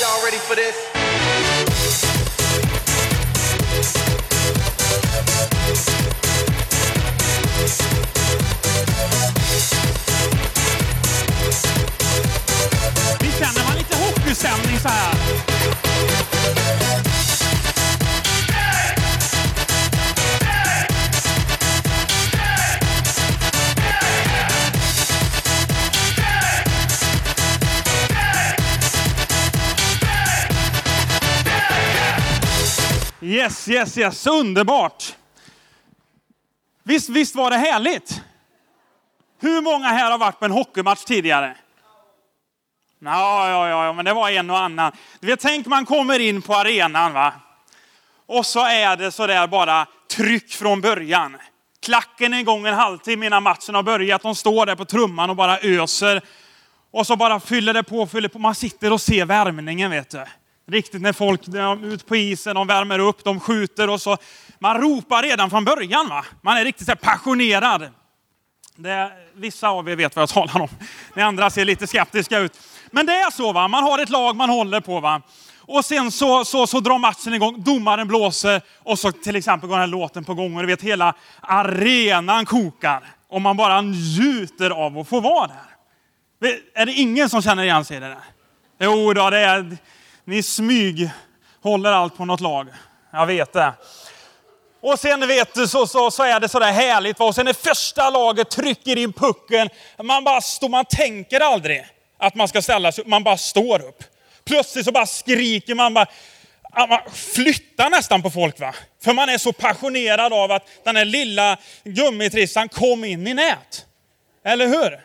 Y'all ready for this? Yes, yes, yes. Underbart! Visst, visst var det härligt? Hur många här har varit på en hockeymatch tidigare? Ja, ja, ja, men det var en och annan. Du vet, tänk man kommer in på arenan va. Och så är det så där bara tryck från början. Klacken är igång en halvtimme innan matchen har börjat. De står där på trumman och bara öser. Och så bara fyller det på, fyller på. Man sitter och ser värmningen vet du. Riktigt när folk de är ute på isen, de värmer upp, de skjuter och så. Man ropar redan från början va. Man är riktigt så här passionerad. Det, vissa av er vet vad jag talar om. Ni andra ser lite skeptiska ut. Men det är så, va? man har ett lag man håller på. Va? Och sen så, så, så drar matchen igång, domaren blåser och så till exempel går den här låten på gång och du vet hela arenan kokar. Och man bara njuter av att få vara där. Är det ingen som känner igen sig i det där? Jo då, det är, ni smyg håller allt på något lag. Jag vet det. Och sen vet du så, så, så är det sådär härligt. Va? Och sen när första laget trycker in pucken, man bara står, man tänker aldrig att man ska ställa sig upp, man bara står upp. Plötsligt så bara skriker man, bara, man flyttar nästan på folk. va? För man är så passionerad av att den här lilla gummitrissan kom in i nät. Eller hur?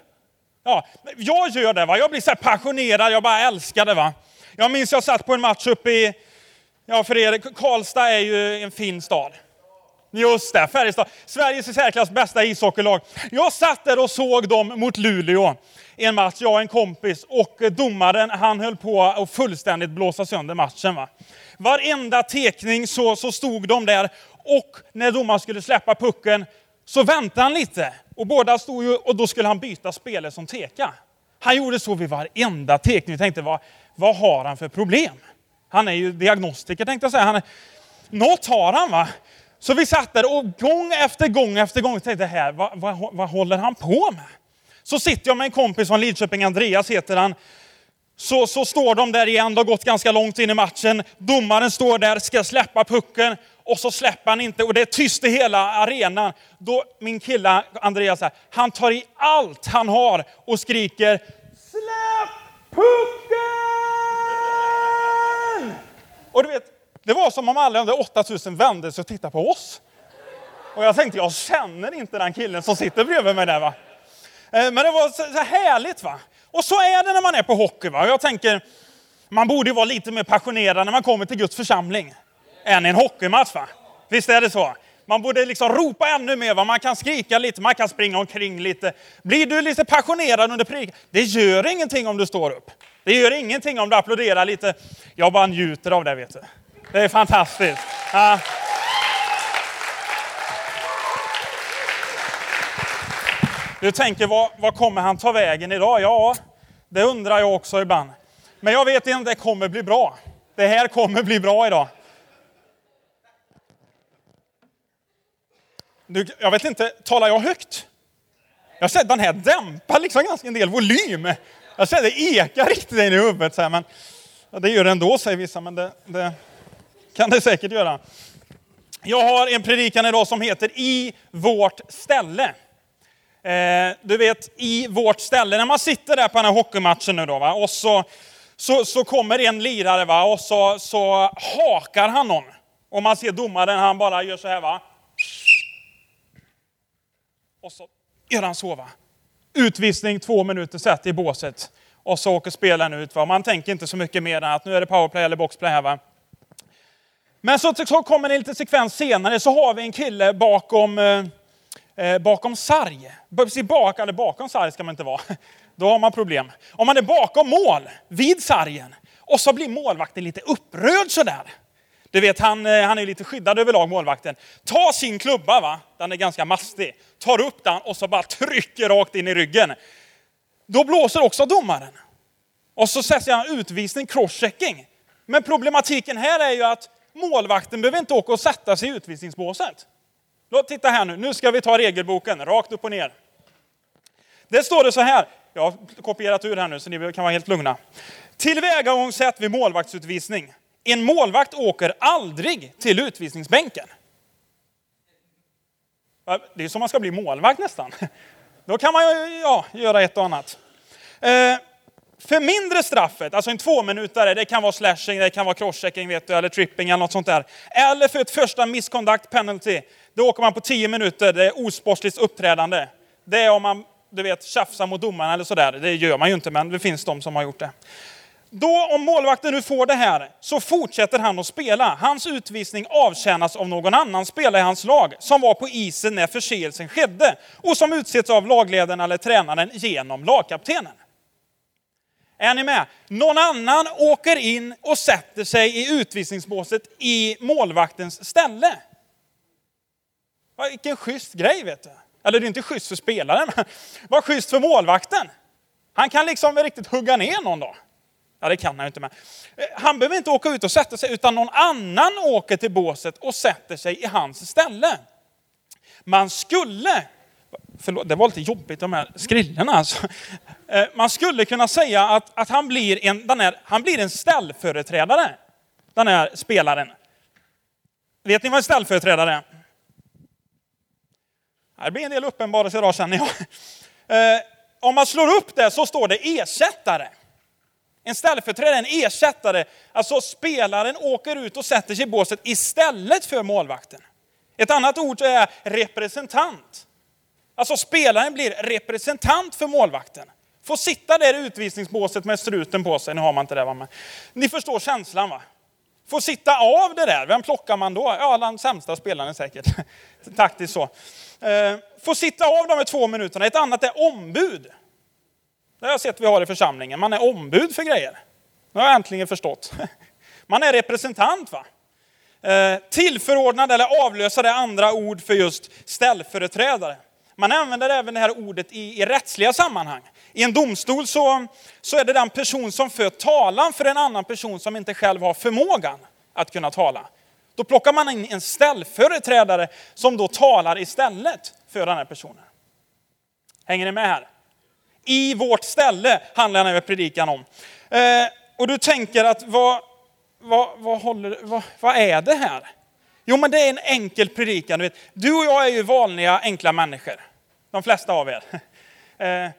Ja, jag gör det, va? jag blir så här passionerad, jag bara älskar det. Va? Jag minns jag satt på en match uppe i, ja för er, Karlstad är ju en fin stad. Just det, Färjestad. Sveriges i särklass bästa ishockeylag. Jag satt där och såg dem mot Luleå i en match, jag och en kompis. Och domaren han höll på att fullständigt blåsa sönder matchen. Va? Varenda tekning så, så stod de där och när domaren skulle släppa pucken så väntade han lite. Och båda stod ju, och då skulle han byta spelare som teka. Han gjorde så vid varenda tekning. Jag tänkte, vad, vad har han för problem? Han är ju diagnostiker tänkte jag säga. Han är, något har han va? Så vi satt där och gång efter gång efter gång tänkte här, vad, vad, vad håller han på med? Så sitter jag med en kompis från Lidköping, Andreas heter han. Så, så står de där igen, det har gått ganska långt in i matchen. Domaren står där, ska släppa pucken och så släpper han inte och det är tyst i hela arenan. Då min kille Andreas, här, han tar i allt han har och skriker Släpp pucken! Och du vet, det var som om alla de 8000 vände sig och tittade på oss. Och jag tänkte, jag känner inte den killen som sitter bredvid mig där va. Eh, men det var så så härligt va. Och så är det när man är på hockey va. Och Jag tänker, man borde ju vara lite mer passionerad när man kommer till Guds församling. Än i en hockeymatch va. Visst är det så? Man borde liksom ropa ännu mer, va? man kan skrika lite, man kan springa omkring lite. Blir du lite passionerad under predikan, det gör ingenting om du står upp. Det gör ingenting om du applåderar lite. Jag bara njuter av det vet du. Det är fantastiskt. Ja. Du tänker, vad, vad kommer han ta vägen idag? Ja, det undrar jag också ibland. Men jag vet inte, det kommer bli bra. Det här kommer bli bra idag. Du, jag vet inte, talar jag högt? Jag har sett den här dämpar liksom ganska en del volym. Jag känner det ekar riktigt in i huvudet. Så här, men, ja, det gör det ändå, säger vissa, men det, det kan det säkert göra. Jag har en predikan idag som heter I vårt ställe. Eh, du vet, i vårt ställe. När man sitter där på den här hockeymatchen nu då, va? och så, så, så kommer en lirare va? och så, så hakar han någon. Och man ser domaren, han bara gör så här va. Och så gör han så va. Utvisning, två minuter, sätt i båset. Och så åker spelaren ut. Va? Man tänker inte så mycket mer än att nu är det powerplay eller boxplay här va. Men så, så kommer det en liten sekvens senare så har vi en kille bakom, eh, eh bakom sarg. Precis bak, eller bakom sarg ska man inte vara. Då har man problem. Om man är bakom mål, vid sargen, och så blir målvakten lite upprörd sådär. Du vet, han, eh, han är lite skyddad överlag, målvakten. Ta sin klubba, va? den är ganska mastig, tar upp den och så bara trycker rakt in i ryggen. då blåser också domaren. Och så sätter han utvisning, crosschecking. Men problematiken här är ju att målvakten behöver inte åka och sätta sig i utvisningsbåset. Låt, titta här nu, nu ska vi ta regelboken, rakt upp och ner. Det står det så här, jag har kopierat ur här nu så ni kan vara helt lugna. Tillvägagångssätt vid målvaktsutvisning. En målvakt åker aldrig till utvisningsbänken. Det är som man ska bli målvakt nästan. Då kan man ju ja, göra ett och annat. Eh, för mindre straffet, alltså en tvåminutare, det kan vara slashing, det kan vara crosschecking, vet du, eller tripping eller något sånt där. Eller för ett första misconduct penalty, då åker man på tio minuter, det är osportsligt uppträdande. Det är om man, du vet, tjafsar mot domaren eller sådär. Det gör man ju inte, men det finns de som har gjort det. Då, om målvakten nu får det här, så fortsätter han att spela. Hans utvisning avtjänas av någon annan spelare i hans lag, som var på isen när förseelsen skedde, och som utsetts av lagledaren eller tränaren genom lagkaptenen. Är ni med? Någon annan åker in och sätter sig i utvisningsbåset i målvaktens ställe. Vilken schysst grej, vet du. Eller det är inte schysst för spelaren, men vad schysst för målvakten. Han kan liksom riktigt hugga ner någon då. Ja, det kan han ju inte. Men. Eh, han behöver inte åka ut och sätta sig, utan någon annan åker till båset och sätter sig i hans ställe. Man skulle, förlåt, det var lite jobbigt de här skrillorna alltså. Eh, man skulle kunna säga att, att han, blir en, den här, han blir en ställföreträdare, den här spelaren. Vet ni vad en ställföreträdare är? Det blir en del uppenbarelser idag känner jag. Eh, om man slår upp det så står det ersättare. En ställföreträdare, en ersättare. Alltså spelaren åker ut och sätter sig i båset istället för målvakten. Ett annat ord är representant. Alltså spelaren blir representant för målvakten. Får sitta där i utvisningsbåset med struten på sig. Nu har man inte det va? Men ni förstår känslan va? Får sitta av det där. Vem plockar man då? Ja, den sämsta spelaren säkert. Taktiskt så. Eh, får sitta av de här två minuterna. Ett annat är ombud. Det har jag sett vi har i församlingen. Man är ombud för grejer. Nu har jag äntligen förstått. Man är representant. va? Eh, tillförordnad eller avlösare är andra ord för just ställföreträdare. Man använder även det här ordet i, i rättsliga sammanhang. I en domstol så, så är det den person som för talan för en annan person som inte själv har förmågan att kunna tala. Då plockar man in en ställföreträdare som då talar istället för den här personen. Hänger ni med här? I vårt ställe handlar den här predikan om. Eh, och du tänker att vad, vad, vad, håller, vad, vad är det här? Jo, men det är en enkel predikan. Du, vet. du och jag är ju vanliga, enkla människor. De flesta av er eh,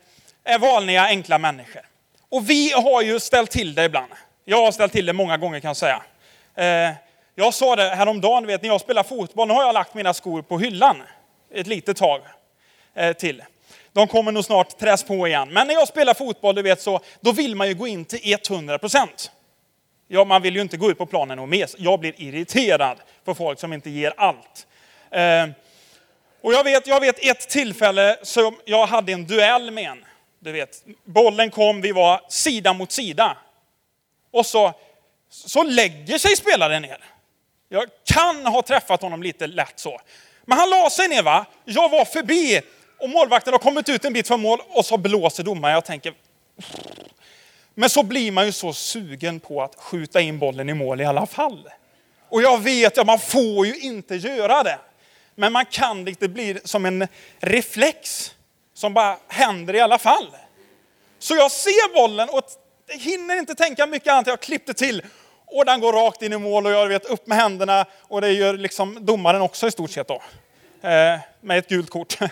är vanliga, enkla människor. Och vi har ju ställt till det ibland. Jag har ställt till det många gånger kan jag säga. Eh, jag sa det häromdagen, vet, när jag spelar fotboll, nu har jag lagt mina skor på hyllan ett litet tag eh, till. De kommer nog snart träs på igen. Men när jag spelar fotboll, du vet så, då vill man ju gå in till 100 procent. Ja, man vill ju inte gå ut på planen och mes. Jag blir irriterad på folk som inte ger allt. Eh, och jag vet, jag vet ett tillfälle som jag hade en duell med en. Du vet, bollen kom, vi var sida mot sida. Och så, så lägger sig spelaren ner. Jag kan ha träffat honom lite lätt så. Men han la sig ner va. Jag var förbi och målvakten har kommit ut en bit från mål och så blåser domaren. Jag tänker... Men så blir man ju så sugen på att skjuta in bollen i mål i alla fall. Och jag vet att man får ju inte göra det. Men man kan, det blir som en reflex som bara händer i alla fall. Så jag ser bollen och hinner inte tänka mycket annat. Jag klippte till och den går rakt in i mål och jag vet upp med händerna och det gör liksom domaren också i stort sett då. Eh, med ett gult kort.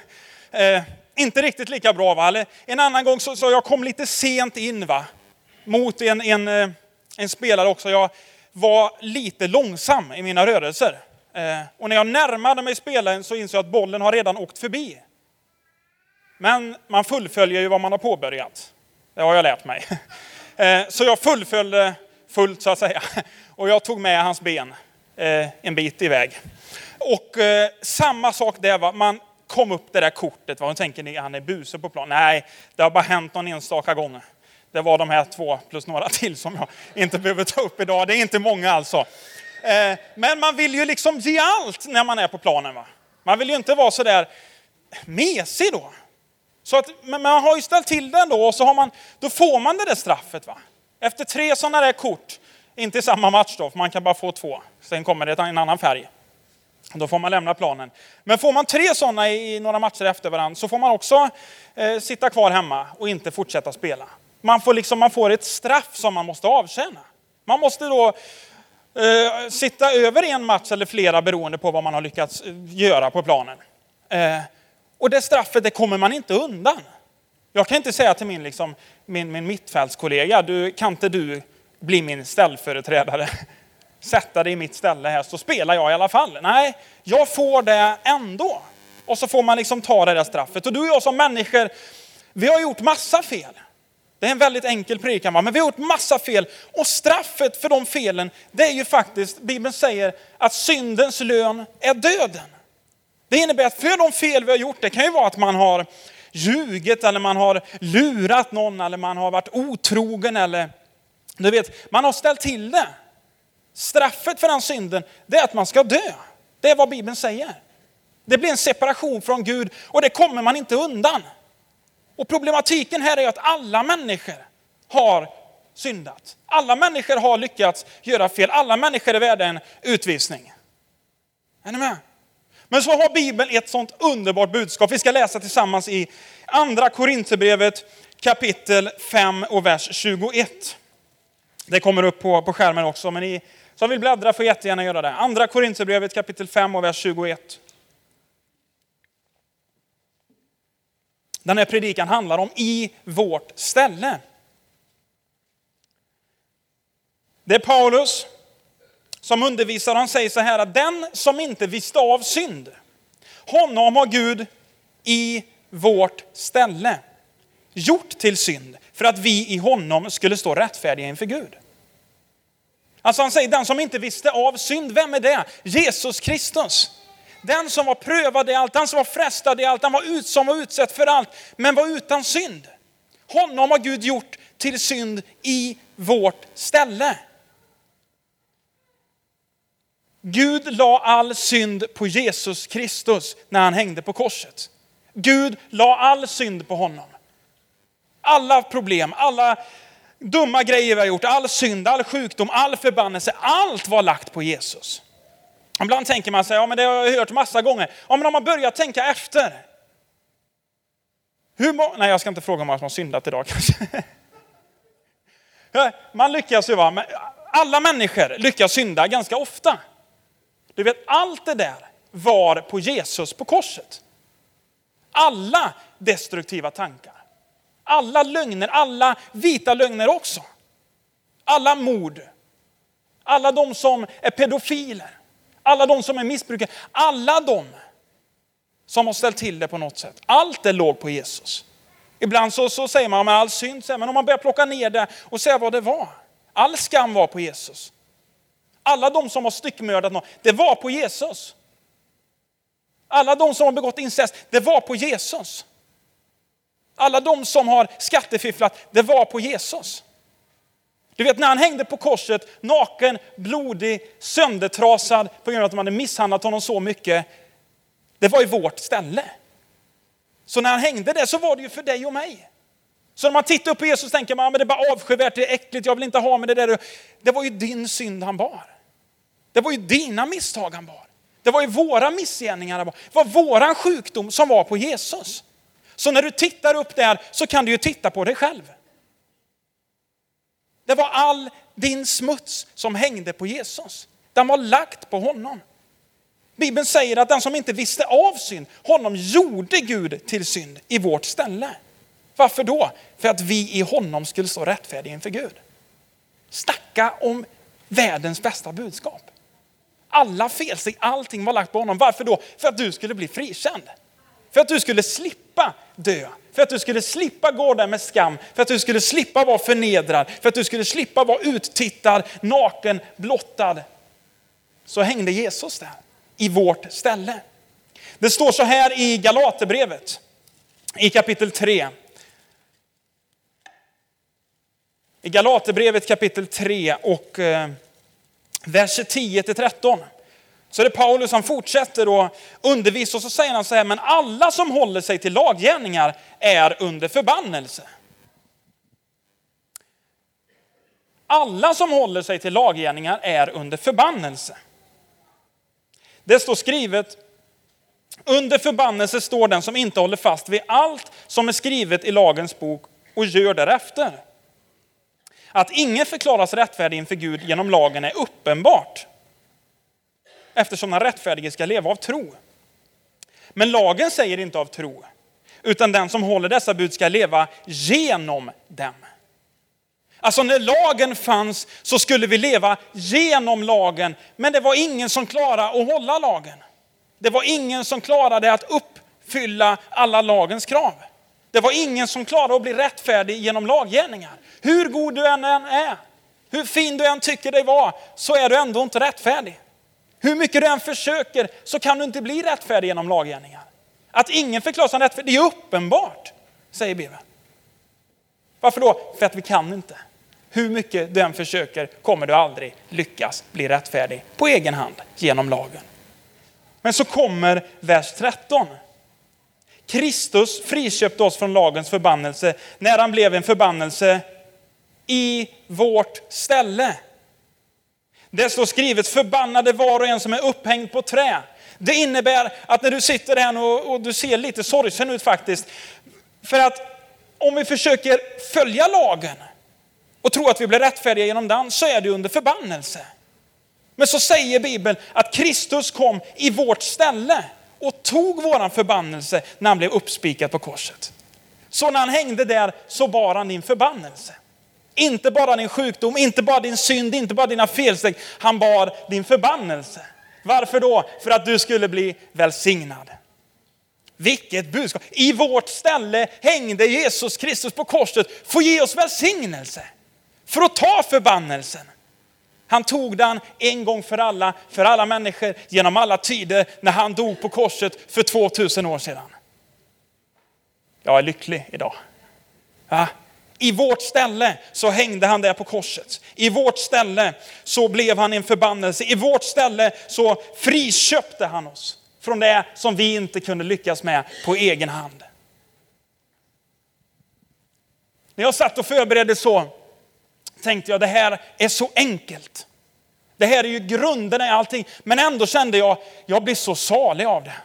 Eh, inte riktigt lika bra va? En annan gång så, så jag kom lite sent in va. Mot en, en, eh, en spelare också. Jag var lite långsam i mina rörelser. Eh, och när jag närmade mig spelaren så insåg jag att bollen har redan åkt förbi. Men man fullföljer ju vad man har påbörjat. Det har jag lärt mig. Eh, så jag fullföljde fullt så att säga. Och jag tog med hans ben eh, en bit iväg. Och eh, samma sak där, va? man kom upp det där kortet. Vad tänker ni, han är buse på plan? Nej, det har bara hänt någon enstaka gång. Det var de här två plus några till som jag inte behöver ta upp idag. Det är inte många alltså. Eh, men man vill ju liksom ge allt när man är på planen. Va? Man vill ju inte vara så där mesig då. Så att, men man har ju ställt till det ändå och så har man, då får man det där straffet. Va? Efter tre sådana där kort, inte i samma match då, för man kan bara få två. Sen kommer det en annan färg. Då får man lämna planen. Men får man tre sådana i några matcher efter varandra så får man också eh, sitta kvar hemma och inte fortsätta spela. Man får, liksom, man får ett straff som man måste avtjäna. Man måste då eh, sitta över en match eller flera beroende på vad man har lyckats eh, göra på planen. Eh, och det straffet det kommer man inte undan. Jag kan inte säga till min, liksom, min, min mittfältskollega, du, kan inte du bli min ställföreträdare? Sätta dig i mitt ställe här så spelar jag i alla fall. Nej, jag får det ändå. Och så får man liksom ta det där straffet. Och du och jag som människor, vi har gjort massa fel. Det är en väldigt enkel predikan, men vi har gjort massa fel. Och straffet för de felen, det är ju faktiskt, Bibeln säger att syndens lön är döden. Det innebär att för de fel vi har gjort, det kan ju vara att man har ljugit eller man har lurat någon eller man har varit otrogen eller du vet, man har ställt till det. Straffet för den synden, det är att man ska dö. Det är vad Bibeln säger. Det blir en separation från Gud och det kommer man inte undan. Och problematiken här är att alla människor har syndat. Alla människor har lyckats göra fel. Alla människor är värda en utvisning. Är ni med? Men så har Bibeln ett sånt underbart budskap. Vi ska läsa tillsammans i andra Korinthierbrevet kapitel 5 och vers 21. Det kommer upp på, på skärmen också, men i som vill bläddra får jättegärna göra det. Andra Korinthierbrevet kapitel 5 och vers 21. Den här predikan handlar om i vårt ställe. Det är Paulus som undervisar, han säger så här att den som inte visste av synd, honom har Gud i vårt ställe gjort till synd för att vi i honom skulle stå rättfärdiga inför Gud. Alltså han säger den som inte visste av synd, vem är det? Jesus Kristus. Den som var prövad i allt, den som var frestad i allt, den var ut, som var utsatt för allt, men var utan synd. Honom har Gud gjort till synd i vårt ställe. Gud la all synd på Jesus Kristus när han hängde på korset. Gud la all synd på honom. Alla problem, alla dumma grejer vi har gjort, all synd, all sjukdom, all förbannelse, allt var lagt på Jesus. Ibland tänker man sig, ja men det har jag hört massa gånger, ja men om man börjar tänka efter. Hur må- Nej jag ska inte fråga hur många som har syndat idag kanske. Man lyckas ju va, men alla människor lyckas synda ganska ofta. Du vet, allt det där var på Jesus på korset. Alla destruktiva tankar. Alla lögner, alla vita lögner också. Alla mord. Alla de som är pedofiler. Alla de som är missbrukare. Alla de som har ställt till det på något sätt. Allt det låg på Jesus. Ibland så, så säger man med all synd, men om man börjar plocka ner det och säga vad det var. All skam var på Jesus. Alla de som har styckmördat någon, det var på Jesus. Alla de som har begått incest, det var på Jesus. Alla de som har skattefifflat, det var på Jesus. Du vet när han hängde på korset, naken, blodig, söndertrasad på grund av att de hade misshandlat honom så mycket. Det var i vårt ställe. Så när han hängde där så var det ju för dig och mig. Så när man tittar upp på Jesus tänker man, men det är bara avskyvärt, det är äckligt, jag vill inte ha med det där. Det var ju din synd han bar. Det var ju dina misstag han bar. Det var ju våra missgärningar han bar. Det var våran sjukdom som var på Jesus. Så när du tittar upp där så kan du ju titta på dig själv. Det var all din smuts som hängde på Jesus. Den var lagt på honom. Bibeln säger att den som inte visste av synd, honom gjorde Gud till synd i vårt ställe. Varför då? För att vi i honom skulle stå rättfärdiga inför Gud. Snacka om världens bästa budskap. Alla felsteg, allting var lagt på honom. Varför då? För att du skulle bli frikänd. För att du skulle slippa dö. För att du skulle slippa gå där med skam. För att du skulle slippa vara förnedrad. För att du skulle slippa vara uttittad, naken, blottad. Så hängde Jesus där i vårt ställe. Det står så här i Galaterbrevet i kapitel 3. I Galaterbrevet kapitel 3 och eh, vers 10 till 13. Så det är Paulus som fortsätter att undervisa och så säger han så här, men alla som håller sig till laggärningar är under förbannelse. Alla som håller sig till laggärningar är under förbannelse. Det står skrivet, under förbannelse står den som inte håller fast vid allt som är skrivet i lagens bok och gör därefter. Att ingen förklaras rättfärdig inför Gud genom lagen är uppenbart. Eftersom den rättfärdige ska leva av tro. Men lagen säger inte av tro, utan den som håller dessa bud ska leva genom dem. Alltså när lagen fanns så skulle vi leva genom lagen, men det var ingen som klarade att hålla lagen. Det var ingen som klarade att uppfylla alla lagens krav. Det var ingen som klarade att bli rättfärdig genom laggärningar. Hur god du än är, hur fin du än tycker dig vara, så är du ändå inte rättfärdig. Hur mycket du än försöker så kan du inte bli rättfärdig genom laggärningar. Att ingen förklarar som rättfärdig, det är uppenbart, säger Bibeln. Varför då? För att vi kan inte. Hur mycket du än försöker kommer du aldrig lyckas bli rättfärdig på egen hand genom lagen. Men så kommer vers 13. Kristus friköpte oss från lagens förbannelse när han blev en förbannelse i vårt ställe. Det står skrivet förbannade var och en som är upphängd på trä. Det innebär att när du sitter här och, och du ser lite sorgsen ut faktiskt. För att om vi försöker följa lagen och tro att vi blir rättfärdiga genom den så är det under förbannelse. Men så säger Bibeln att Kristus kom i vårt ställe och tog våran förbannelse när han blev uppspikad på korset. Så när han hängde där så bar han din förbannelse. Inte bara din sjukdom, inte bara din synd, inte bara dina felsteg. Han bar din förbannelse. Varför då? För att du skulle bli välsignad. Vilket budskap! I vårt ställe hängde Jesus Kristus på korset för att ge oss välsignelse. För att ta förbannelsen. Han tog den en gång för alla, för alla människor, genom alla tider, när han dog på korset för 2000 år sedan. Jag är lycklig idag. Ja. I vårt ställe så hängde han där på korset. I vårt ställe så blev han en förbannelse. I vårt ställe så friköpte han oss från det som vi inte kunde lyckas med på egen hand. När jag satt och förberedde så tänkte jag det här är så enkelt. Det här är ju grunderna i allting. Men ändå kände jag, jag blir så salig av det.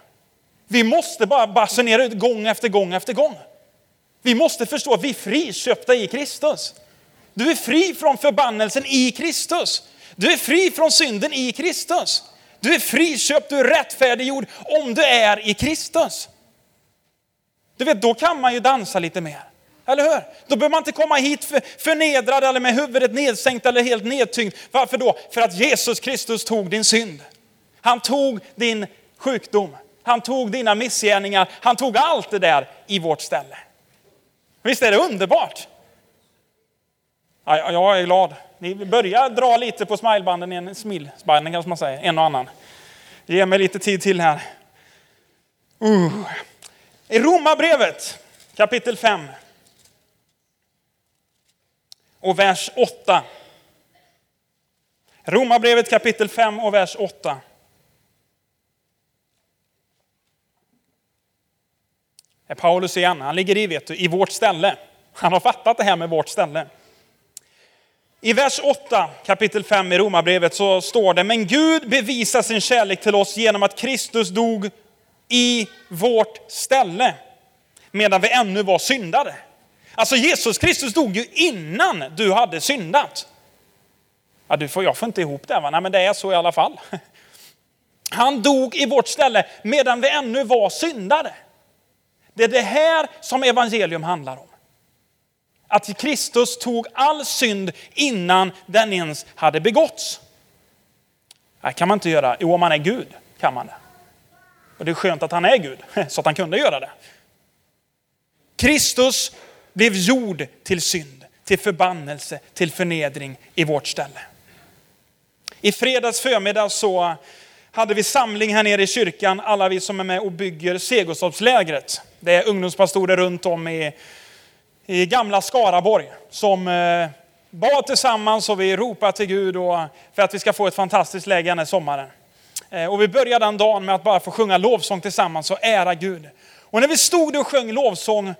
Vi måste bara basunera ut gång efter gång efter gång. Vi måste förstå att vi är friköpta i Kristus. Du är fri från förbannelsen i Kristus. Du är fri från synden i Kristus. Du är friköpt, du är rättfärdiggjord om du är i Kristus. Du vet, då kan man ju dansa lite mer. Eller hur? Då behöver man inte komma hit för, förnedrad eller med huvudet nedsänkt eller helt nedtyngd. Varför då? För att Jesus Kristus tog din synd. Han tog din sjukdom. Han tog dina missgärningar. Han tog allt det där i vårt ställe. Visst är det underbart? Ja, jag är glad. Ni börjar dra lite på smilebanden, en smilbanden kanske man säger, en och annan. Ge mig lite tid till här. Uh. I Romarbrevet kapitel 5 och vers 8. Romarbrevet kapitel 5 och vers 8. Är Paulus igen. Han ligger i, vet du, i vårt ställe. Han har fattat det här med vårt ställe. I vers 8 kapitel 5 i Romarbrevet så står det, men Gud bevisar sin kärlek till oss genom att Kristus dog i vårt ställe medan vi ännu var syndare. Alltså Jesus Kristus dog ju innan du hade syndat. Ja, du får, jag får inte ihop det, va? Nej, men det är så i alla fall. Han dog i vårt ställe medan vi ännu var syndare. Det är det här som evangelium handlar om. Att Kristus tog all synd innan den ens hade begåtts. Det kan man inte göra. Jo, om man är Gud kan man det. Och det är skönt att han är Gud, så att han kunde göra det. Kristus blev gjord till synd, till förbannelse, till förnedring i vårt ställe. I fredags förmiddag så hade vi samling här nere i kyrkan, alla vi som är med och bygger Segerstorpslägret. Det är ungdomspastorer runt om i, i gamla Skaraborg som eh, bad tillsammans och vi ropade till Gud och, för att vi ska få ett fantastiskt läge den här sommaren. Eh, Och vi började den dagen med att bara få sjunga lovsång tillsammans och ära Gud. Och när vi stod och sjöng lovsång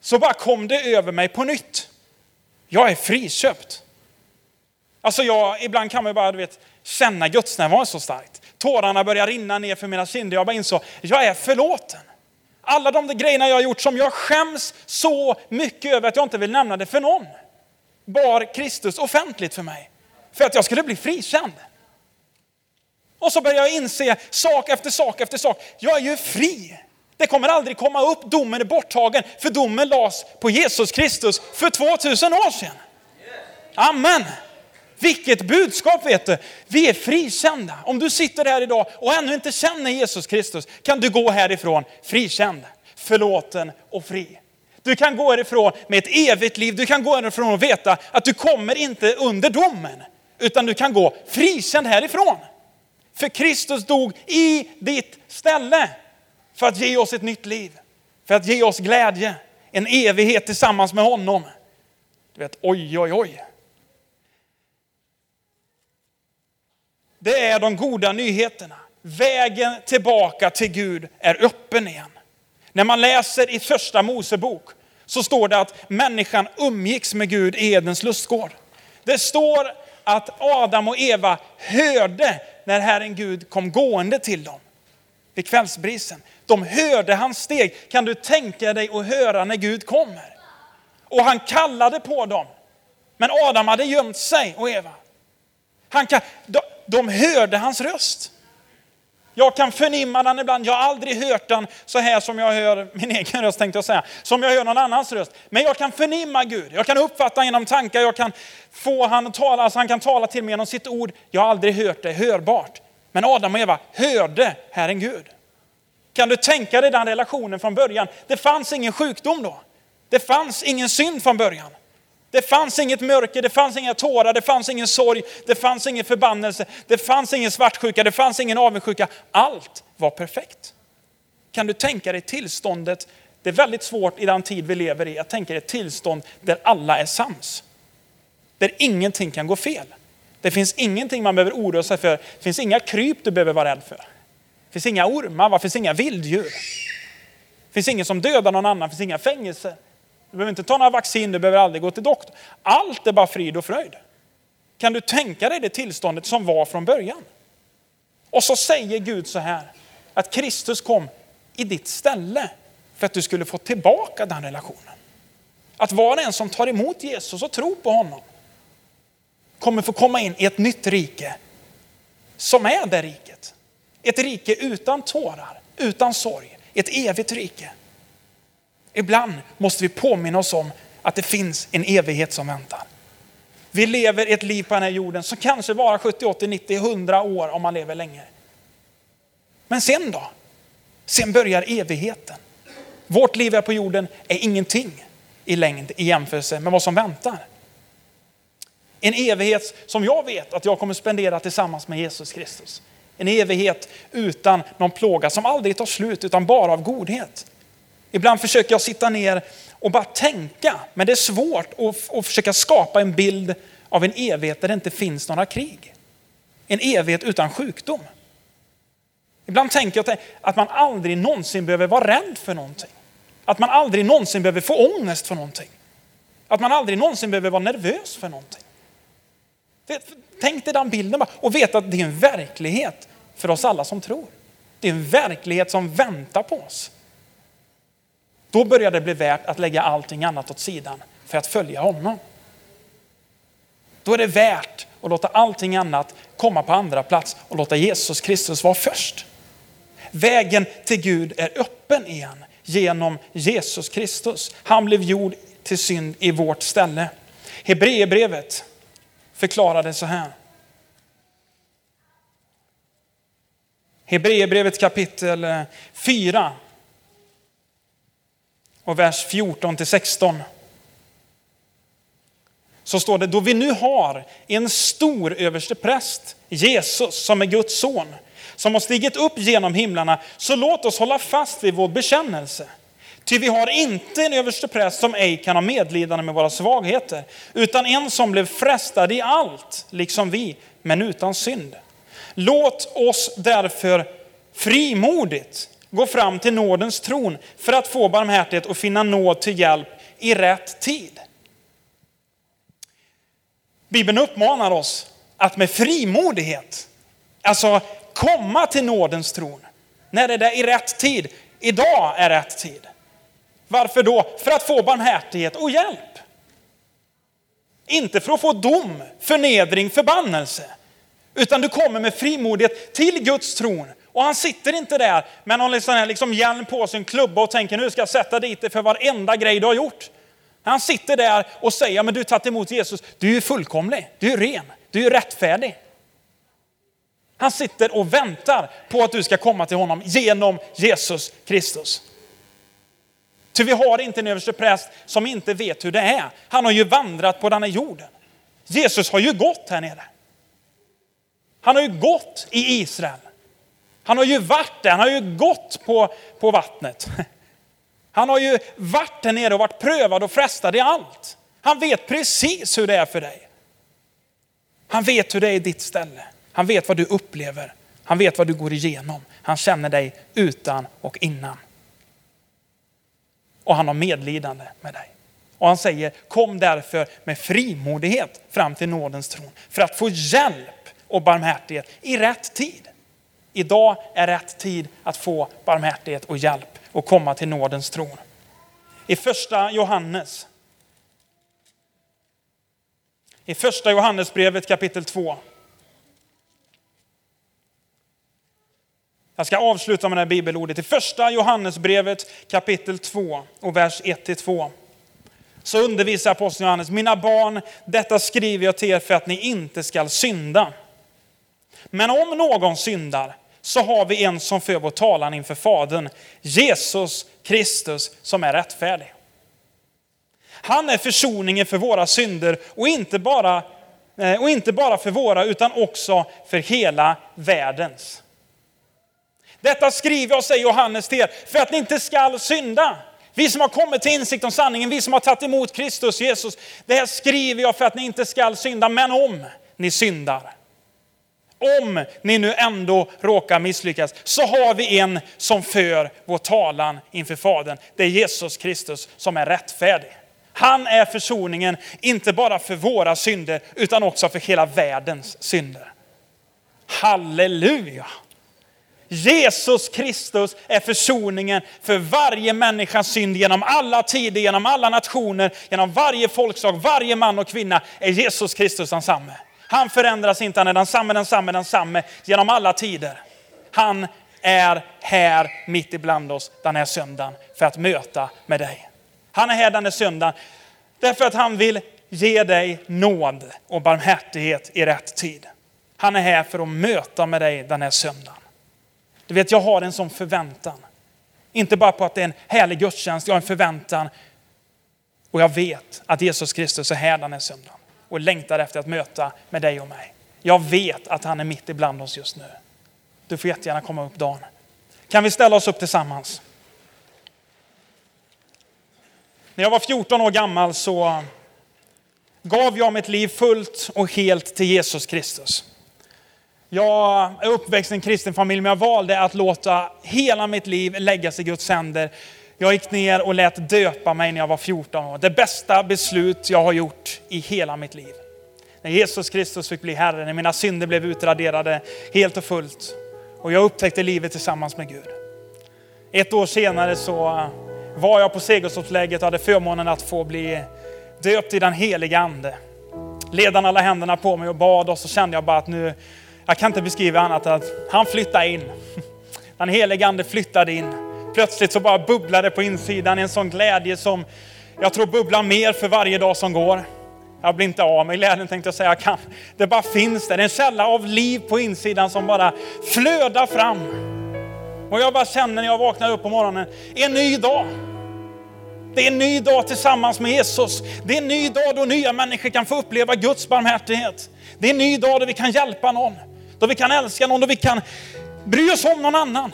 så bara kom det över mig på nytt. Jag är friköpt. Alltså jag, ibland kan man ju bara du vet, känna gudsnärvaron så starkt. Tårarna började rinna ner för mina kinder. Jag bara insåg, jag är förlåten. Alla de där grejerna jag har gjort som jag skäms så mycket över att jag inte vill nämna det för någon. Bar Kristus offentligt för mig. För att jag skulle bli frikänd. Och så började jag inse sak efter sak efter sak. Jag är ju fri. Det kommer aldrig komma upp, domen är borttagen. För domen lades på Jesus Kristus för 2000 år sedan. Amen. Vilket budskap vet du. Vi är frikända. Om du sitter här idag och ännu inte känner Jesus Kristus kan du gå härifrån frikänd, förlåten och fri. Du kan gå härifrån med ett evigt liv. Du kan gå härifrån och veta att du kommer inte under domen. Utan du kan gå frikänd härifrån. För Kristus dog i ditt ställe. För att ge oss ett nytt liv. För att ge oss glädje. En evighet tillsammans med honom. Du vet, oj, oj, oj. Det är de goda nyheterna. Vägen tillbaka till Gud är öppen igen. När man läser i första Mosebok så står det att människan umgicks med Gud i Edens lustgård. Det står att Adam och Eva hörde när Herren Gud kom gående till dem vid kvällsbrisen. De hörde hans steg. Kan du tänka dig att höra när Gud kommer? Och han kallade på dem. Men Adam hade gömt sig och Eva. Han kan, de, hörde hans röst. Jag kan förnimma den ibland. Jag har aldrig hört den så här som jag hör min egen röst tänkte jag säga. Som jag hör någon annans röst. Men jag kan förnimma Gud. Jag kan uppfatta genom tankar. Jag kan få han att tala. Alltså han kan tala till mig genom sitt ord. Jag har aldrig hört det hörbart. Men Adam och Eva hörde Herren Gud. Kan du tänka dig den relationen från början? Det fanns ingen sjukdom då. Det fanns ingen synd från början. Det fanns inget mörker, det fanns inga tårar, det fanns ingen sorg, det fanns ingen förbannelse, det fanns ingen svartsjuka, det fanns ingen avundsjuka. Allt var perfekt. Kan du tänka dig tillståndet? Det är väldigt svårt i den tid vi lever i att tänka dig ett tillstånd där alla är sams. Där ingenting kan gå fel. Det finns ingenting man behöver oroa sig för. Det finns inga kryp du behöver vara rädd för. Det finns inga ormar, det finns inga vilddjur. Det finns ingen som dödar någon annan, det finns inga fängelser. Du behöver inte ta några vaccin, du behöver aldrig gå till doktorn. Allt är bara frid och fröjd. Kan du tänka dig det tillståndet som var från början? Och så säger Gud så här, att Kristus kom i ditt ställe för att du skulle få tillbaka den relationen. Att var och en som tar emot Jesus och tror på honom kommer få komma in i ett nytt rike som är det riket. Ett rike utan tårar, utan sorg, ett evigt rike. Ibland måste vi påminna oss om att det finns en evighet som väntar. Vi lever ett liv på den här jorden som kanske varar 70, 80, 90, 100 år om man lever länge. Men sen då? Sen börjar evigheten. Vårt liv här på jorden är ingenting i längd i jämförelse med vad som väntar. En evighet som jag vet att jag kommer spendera tillsammans med Jesus Kristus. En evighet utan någon plåga som aldrig tar slut utan bara av godhet. Ibland försöker jag sitta ner och bara tänka, men det är svårt att, att försöka skapa en bild av en evighet där det inte finns några krig. En evighet utan sjukdom. Ibland tänker jag att man aldrig någonsin behöver vara rädd för någonting. Att man aldrig någonsin behöver få ångest för någonting. Att man aldrig någonsin behöver vara nervös för någonting. Tänk dig den bilden bara och veta att det är en verklighet för oss alla som tror. Det är en verklighet som väntar på oss. Då börjar det bli värt att lägga allting annat åt sidan för att följa honom. Då är det värt att låta allting annat komma på andra plats och låta Jesus Kristus vara först. Vägen till Gud är öppen igen genom Jesus Kristus. Han blev gjord till synd i vårt ställe. Hebreerbrevet förklarade så här. Hebreerbrevet kapitel eh, 4 och vers 14 till 16. Så står det, då vi nu har en stor överstepräst, Jesus som är Guds son, som har stigit upp genom himlarna, så låt oss hålla fast vid vår bekännelse. Ty vi har inte en överstepräst som ej kan ha medlidande med våra svagheter, utan en som blev frestad i allt, liksom vi, men utan synd. Låt oss därför frimodigt gå fram till nådens tron för att få barmhärtighet och finna nåd till hjälp i rätt tid. Bibeln uppmanar oss att med frimodighet, alltså komma till nådens tron. När är det i rätt tid? Idag är rätt tid. Varför då? För att få barmhärtighet och hjälp. Inte för att få dom, förnedring, förbannelse. Utan du kommer med frimodighet till Guds tron. Och han sitter inte där med någon liksom, liksom hjälm på sin klubba och tänker nu ska jag sätta dit dig för varenda grej du har gjort. Han sitter där och säger, men du har tagit emot Jesus, du är fullkomlig, du är ren, du är rättfärdig. Han sitter och väntar på att du ska komma till honom genom Jesus Kristus. Ty vi har inte en överstepräst som inte vet hur det är. Han har ju vandrat på den här jorden. Jesus har ju gått här nere. Han har ju gått i Israel. Han har ju varit där, han har ju gått på, på vattnet. Han har ju varit där nere och varit prövad och frestad i allt. Han vet precis hur det är för dig. Han vet hur det är i ditt ställe. Han vet vad du upplever. Han vet vad du går igenom. Han känner dig utan och innan. Och han har medlidande med dig. Och han säger, kom därför med frimodighet fram till nådens tron för att få hjälp och barmhärtighet i rätt tid. Idag är rätt tid att få barmhärtighet och hjälp och komma till nådens tron. I första Johannes i första Johannesbrevet kapitel 2 Jag ska avsluta med det här bibelordet. I första Johannesbrevet kapitel 2 och vers 1-2. Så undervisar aposteln Johannes, mina barn, detta skriver jag till er för att ni inte skall synda. Men om någon syndar så har vi en som för vår talan inför Fadern, Jesus Kristus som är rättfärdig. Han är försoningen för våra synder och inte bara, eh, och inte bara för våra utan också för hela världens. Detta skriver jag, säger Johannes till er, för att ni inte skall synda. Vi som har kommit till insikt om sanningen, vi som har tagit emot Kristus Jesus. Det här skriver jag för att ni inte skall synda, men om ni syndar. Om ni nu ändå råkar misslyckas så har vi en som för vår talan inför Fadern. Det är Jesus Kristus som är rättfärdig. Han är försoningen, inte bara för våra synder utan också för hela världens synder. Halleluja! Jesus Kristus är försoningen för varje människas synd genom alla tider, genom alla nationer, genom varje folkslag, varje man och kvinna är Jesus Kristus densamme. Han förändras inte, han är densamme, densamme, densamme genom alla tider. Han är här mitt ibland oss den här söndagen för att möta med dig. Han är här den här söndagen därför att han vill ge dig nåd och barmhärtighet i rätt tid. Han är här för att möta med dig den här söndagen. Du vet, jag har en sån förväntan. Inte bara på att det är en härlig gudstjänst, jag har en förväntan. Och jag vet att Jesus Kristus är här den här söndagen och längtar efter att möta med dig och mig. Jag vet att han är mitt ibland oss just nu. Du får jättegärna komma upp Dan. Kan vi ställa oss upp tillsammans? När jag var 14 år gammal så gav jag mitt liv fullt och helt till Jesus Kristus. Jag är uppväxt i en kristen familj, men jag valde att låta hela mitt liv läggas i Guds händer. Jag gick ner och lät döpa mig när jag var 14 år. Det bästa beslut jag har gjort i hela mitt liv. När Jesus Kristus fick bli Herre, när mina synder blev utraderade helt och fullt. Och jag upptäckte livet tillsammans med Gud. Ett år senare så eh, var jag på Segeltorpslägret och hade förmånen att få bli döpt i den heliga Ande. Ledan alla händerna på mig och bad och så kände jag bara att nu, jag kan inte beskriva annat än att han flyttade in. Den helige Ande flyttade in. Plötsligt så bara bubblar det på insidan en sån glädje som jag tror bubblar mer för varje dag som går. Jag blir inte av med glädjen tänkte jag säga. Jag kan. Det bara finns där. En källa av liv på insidan som bara flödar fram. Och jag bara känner när jag vaknar upp på morgonen, en ny dag. Det är en ny dag tillsammans med Jesus. Det är en ny dag då nya människor kan få uppleva Guds barmhärtighet. Det är en ny dag då vi kan hjälpa någon, då vi kan älska någon, då vi kan bry oss om någon annan.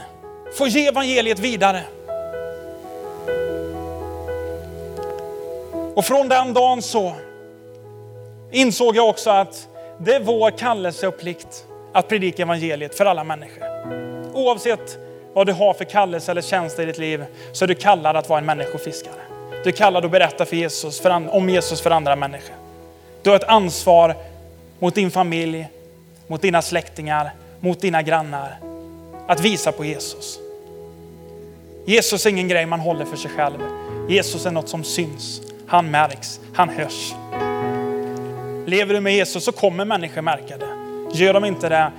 Få ge evangeliet vidare. Och från den dagen så insåg jag också att det är vår kallelse och plikt att predika evangeliet för alla människor. Oavsett vad du har för kallelse eller tjänst i ditt liv så är du kallad att vara en människofiskare. Du är kallad att berätta för Jesus, för, om Jesus för andra människor. Du har ett ansvar mot din familj, mot dina släktingar, mot dina grannar. Att visa på Jesus. Jesus är ingen grej man håller för sig själv. Jesus är något som syns. Han märks, han hörs. Lever du med Jesus så kommer människor märka det. Gör de inte det,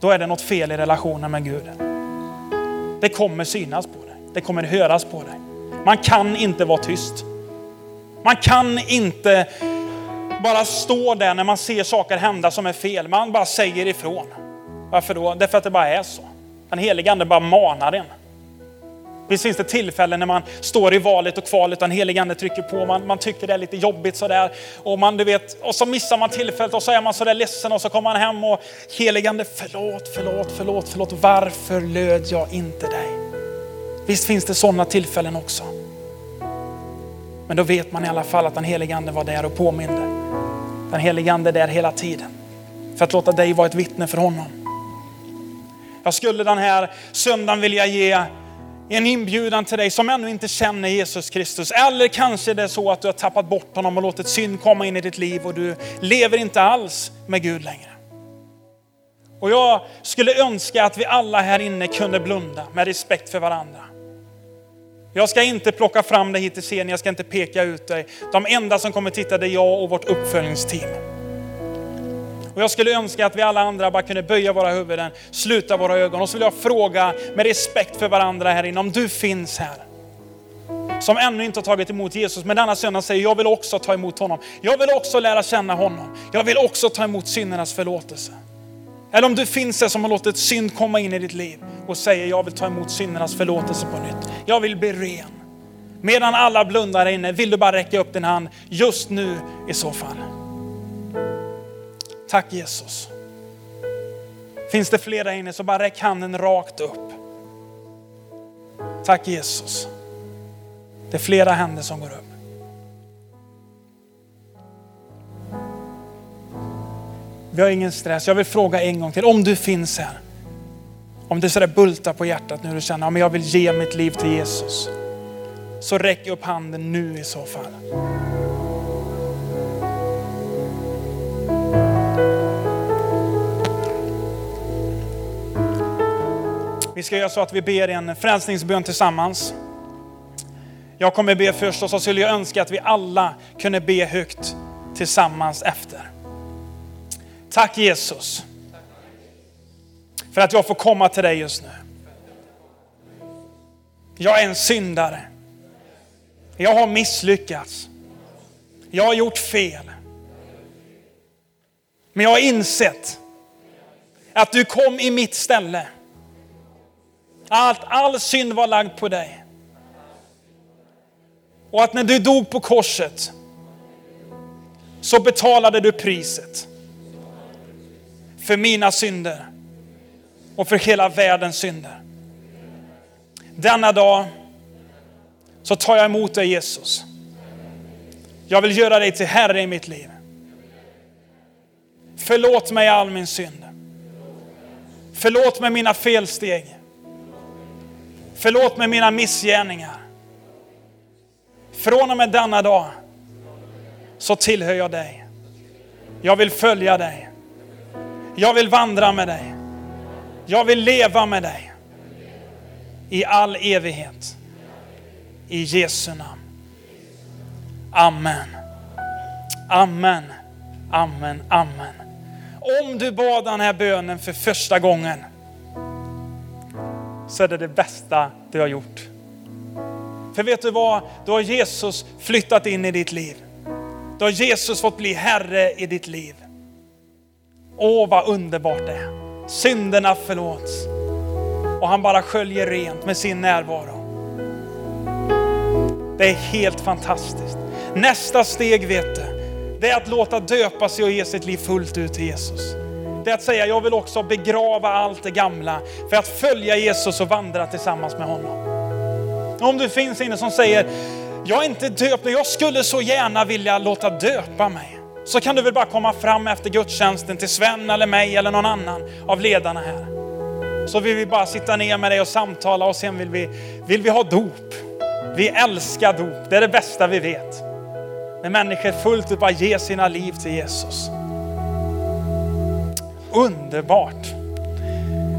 då är det något fel i relationen med Gud. Det kommer synas på dig. Det kommer höras på dig. Man kan inte vara tyst. Man kan inte bara stå där när man ser saker hända som är fel. Man bara säger ifrån. Varför då? Därför att det bara är så. Den helige ande bara manar en. Visst finns det tillfällen när man står i valet och kvalet och den helige ande trycker på. Man, man tycker det är lite jobbigt sådär. Och, man, du vet, och så missar man tillfället och så är man sådär ledsen och så kommer man hem och helige ande förlåt, förlåt, förlåt, förlåt. Varför löd jag inte dig? Visst finns det sådana tillfällen också. Men då vet man i alla fall att den helige ande var där och påminde. Den helige ande är där hela tiden. För att låta dig vara ett vittne för honom. Jag skulle den här söndagen vilja ge en inbjudan till dig som ännu inte känner Jesus Kristus. Eller kanske det är så att du har tappat bort honom och låtit synd komma in i ditt liv och du lever inte alls med Gud längre. Och jag skulle önska att vi alla här inne kunde blunda med respekt för varandra. Jag ska inte plocka fram dig hit till scenen, jag ska inte peka ut dig. De enda som kommer titta det är jag och vårt uppföljningsteam. Och jag skulle önska att vi alla andra bara kunde böja våra huvuden, sluta våra ögon. Och så vill jag fråga med respekt för varandra här inne, om du finns här som ännu inte har tagit emot Jesus, men denna söndag säger jag vill också ta emot honom. Jag vill också lära känna honom. Jag vill också ta emot syndernas förlåtelse. Eller om du finns här som har låtit synd komma in i ditt liv och säger jag vill ta emot syndernas förlåtelse på nytt. Jag vill bli ren. Medan alla blundar inne vill du bara räcka upp din hand just nu i så fall. Tack Jesus. Finns det flera inne så bara räck handen rakt upp. Tack Jesus. Det är flera händer som går upp. Vi har ingen stress. Jag vill fråga en gång till. Om du finns här. Om det sådär bultar på hjärtat nu och du känner att jag vill ge mitt liv till Jesus. Så räck upp handen nu i så fall. Ska göra så att vi ber en frälsningsbön tillsammans. Jag kommer be först och så skulle jag önska att vi alla kunde be högt tillsammans efter. Tack Jesus. För att jag får komma till dig just nu. Jag är en syndare. Jag har misslyckats. Jag har gjort fel. Men jag har insett att du kom i mitt ställe. Att all synd var lagd på dig. Och att när du dog på korset så betalade du priset för mina synder och för hela världens synder. Denna dag så tar jag emot dig Jesus. Jag vill göra dig till Herre i mitt liv. Förlåt mig all min synd. Förlåt mig mina felsteg. Förlåt mig mina missgärningar. Från och med denna dag så tillhör jag dig. Jag vill följa dig. Jag vill vandra med dig. Jag vill leva med dig. I all evighet. I Jesu namn. Amen. Amen. Amen. Amen. Om du bad den här bönen för första gången så är det det bästa du har gjort. För vet du vad? Då har Jesus flyttat in i ditt liv. Då har Jesus fått bli Herre i ditt liv. Åh, vad underbart det är. Synderna förlåts. Och han bara sköljer rent med sin närvaro. Det är helt fantastiskt. Nästa steg vet du, det är att låta döpa sig och ge sitt liv fullt ut till Jesus. Det är att säga, jag vill också begrava allt det gamla för att följa Jesus och vandra tillsammans med honom. Om du finns inne som säger, jag är inte döpt, men jag skulle så gärna vilja låta döpa mig. så kan du väl bara komma fram efter gudstjänsten till Sven eller mig eller någon annan av ledarna här. Så vill vi bara sitta ner med dig och samtala och sen vill vi, vill vi ha dop. Vi älskar dop, det är det bästa vi vet. När människor fullt ut bara ger sina liv till Jesus. Underbart.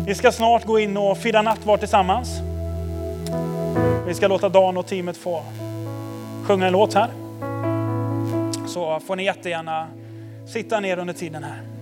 Vi ska snart gå in och fira nattvard tillsammans. Vi ska låta Dan och teamet få sjunga en låt här. Så får ni jättegärna sitta ner under tiden här.